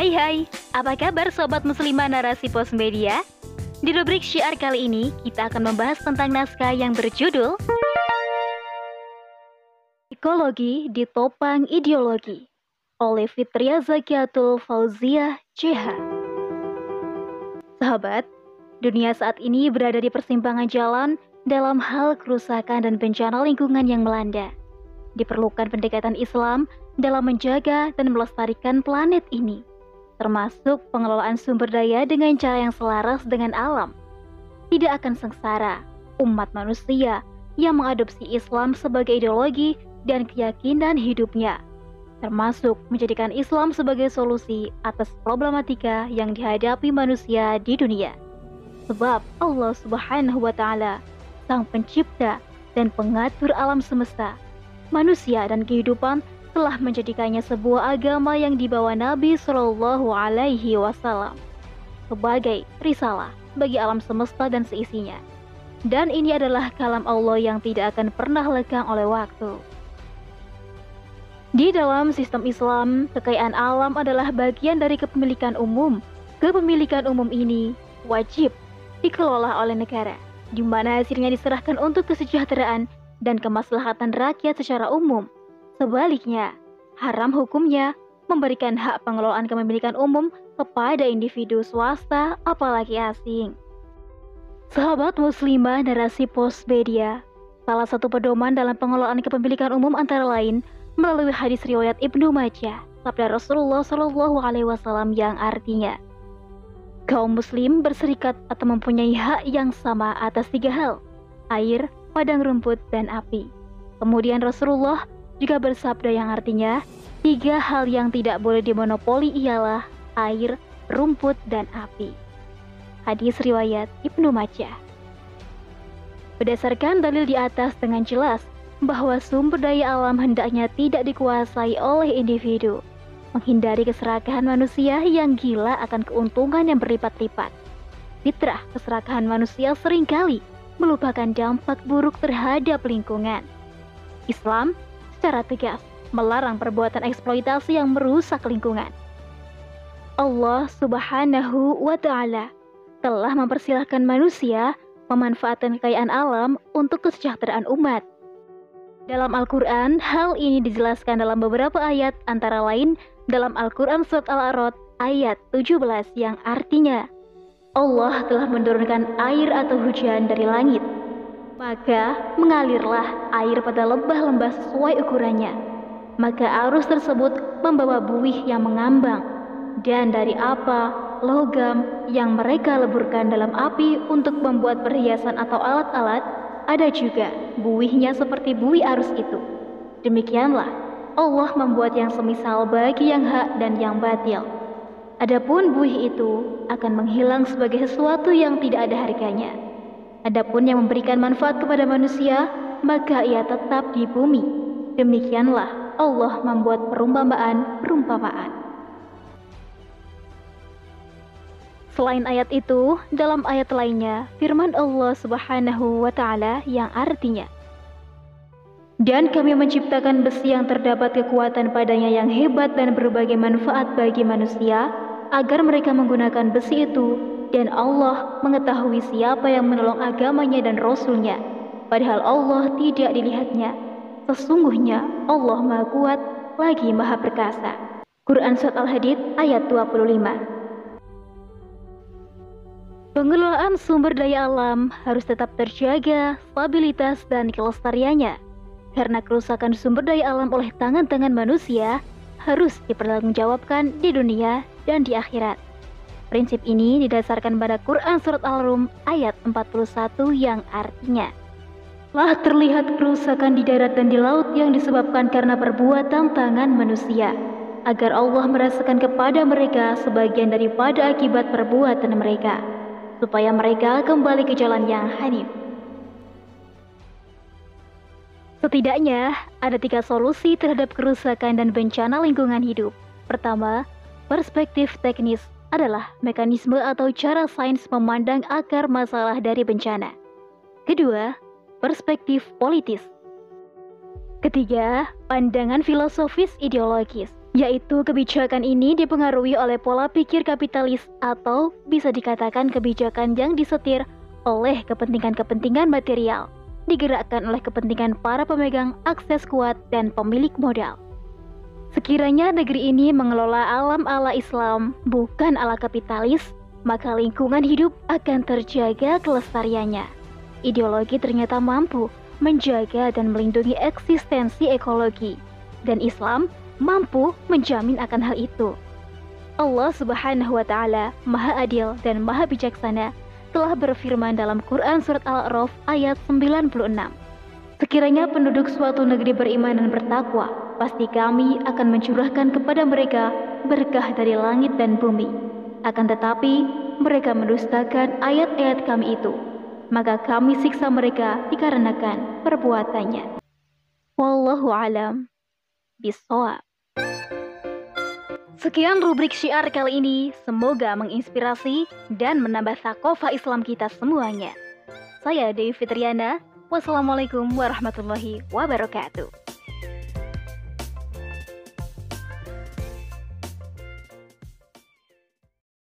Hai hai, apa kabar sobat muslimah narasi pos media? Di rubrik syiar kali ini, kita akan membahas tentang naskah yang berjudul Psikologi Ditopang Ideologi oleh Fitria Zakiatul Fauzia CH. Sahabat, dunia saat ini berada di persimpangan jalan dalam hal kerusakan dan bencana lingkungan yang melanda. Diperlukan pendekatan Islam dalam menjaga dan melestarikan planet ini termasuk pengelolaan sumber daya dengan cara yang selaras dengan alam. Tidak akan sengsara umat manusia yang mengadopsi Islam sebagai ideologi dan keyakinan hidupnya, termasuk menjadikan Islam sebagai solusi atas problematika yang dihadapi manusia di dunia. Sebab Allah Subhanahu wa Ta'ala, Sang Pencipta dan Pengatur alam semesta, manusia dan kehidupan telah menjadikannya sebuah agama yang dibawa Nabi Shallallahu Alaihi Wasallam sebagai risalah bagi alam semesta dan seisinya. Dan ini adalah kalam Allah yang tidak akan pernah lekang oleh waktu. Di dalam sistem Islam, kekayaan alam adalah bagian dari kepemilikan umum. Kepemilikan umum ini wajib dikelola oleh negara, di mana hasilnya diserahkan untuk kesejahteraan dan kemaslahatan rakyat secara umum Sebaliknya, haram hukumnya memberikan hak pengelolaan kepemilikan umum kepada individu swasta apalagi asing. Sahabat muslimah narasi postmedia, salah satu pedoman dalam pengelolaan kepemilikan umum antara lain melalui hadis riwayat Ibnu Majah, sabda Rasulullah Shallallahu alaihi wasallam yang artinya kaum muslim berserikat atau mempunyai hak yang sama atas tiga hal, air, padang rumput, dan api. Kemudian Rasulullah juga bersabda yang artinya, tiga hal yang tidak boleh dimonopoli ialah air, rumput, dan api. Hadis riwayat Ibnu Majah. Berdasarkan dalil di atas dengan jelas bahwa sumber daya alam hendaknya tidak dikuasai oleh individu, menghindari keserakahan manusia yang gila akan keuntungan yang berlipat-lipat. Fitrah keserakahan manusia sering kali melupakan dampak buruk terhadap lingkungan. Islam secara tegas melarang perbuatan eksploitasi yang merusak lingkungan. Allah Subhanahu wa Ta'ala telah mempersilahkan manusia memanfaatkan kekayaan alam untuk kesejahteraan umat. Dalam Al-Quran, hal ini dijelaskan dalam beberapa ayat, antara lain dalam Al-Quran Surat Al-A'rad ayat 17 yang artinya, Allah telah menurunkan air atau hujan dari langit maka mengalirlah air pada lembah-lembah sesuai ukurannya. Maka arus tersebut membawa buih yang mengambang dan dari apa logam yang mereka leburkan dalam api untuk membuat perhiasan atau alat-alat ada juga buihnya seperti buih arus itu. Demikianlah Allah membuat yang semisal bagi yang hak dan yang batil. Adapun buih itu akan menghilang sebagai sesuatu yang tidak ada harganya. Adapun yang memberikan manfaat kepada manusia, maka ia tetap di bumi. Demikianlah Allah membuat perumpamaan-perumpamaan. Selain ayat itu, dalam ayat lainnya, firman Allah Subhanahu wa taala yang artinya dan kami menciptakan besi yang terdapat kekuatan padanya yang hebat dan berbagai manfaat bagi manusia, agar mereka menggunakan besi itu dan Allah mengetahui siapa yang menolong agamanya dan Rasulnya. Padahal Allah tidak dilihatnya. Sesungguhnya Allah Maha Kuat lagi Maha Perkasa. Quran Surat Al-Hadid ayat 25 Pengelolaan sumber daya alam harus tetap terjaga, stabilitas, dan kelestariannya. Karena kerusakan sumber daya alam oleh tangan-tangan manusia harus dipertanggungjawabkan di dunia dan di akhirat. Prinsip ini didasarkan pada Quran Surat Al-Rum ayat 41 yang artinya Telah terlihat kerusakan di darat dan di laut yang disebabkan karena perbuatan tangan manusia agar Allah merasakan kepada mereka sebagian daripada akibat perbuatan mereka supaya mereka kembali ke jalan yang hanif Setidaknya, ada tiga solusi terhadap kerusakan dan bencana lingkungan hidup. Pertama, perspektif teknis adalah mekanisme atau cara sains memandang akar masalah dari bencana. Kedua, perspektif politis. Ketiga, pandangan filosofis ideologis. yaitu kebijakan ini dipengaruhi oleh pola pikir kapitalis atau bisa dikatakan kebijakan yang disetir oleh kepentingan-kepentingan material, digerakkan oleh kepentingan para pemegang akses kuat dan pemilik modal. Sekiranya negeri ini mengelola alam ala Islam, bukan ala kapitalis, maka lingkungan hidup akan terjaga kelestariannya. Ideologi ternyata mampu menjaga dan melindungi eksistensi ekologi, dan Islam mampu menjamin akan hal itu. Allah Subhanahu wa taala Maha Adil dan Maha Bijaksana telah berfirman dalam Quran surat Al-A'raf ayat 96. Sekiranya penduduk suatu negeri beriman dan bertakwa, pasti kami akan mencurahkan kepada mereka berkah dari langit dan bumi. Akan tetapi, mereka mendustakan ayat-ayat kami itu. Maka kami siksa mereka dikarenakan perbuatannya. Wallahu alam bisawab. Sekian rubrik syiar kali ini, semoga menginspirasi dan menambah sakofa Islam kita semuanya. Saya Dewi Fitriana, wassalamualaikum warahmatullahi wabarakatuh.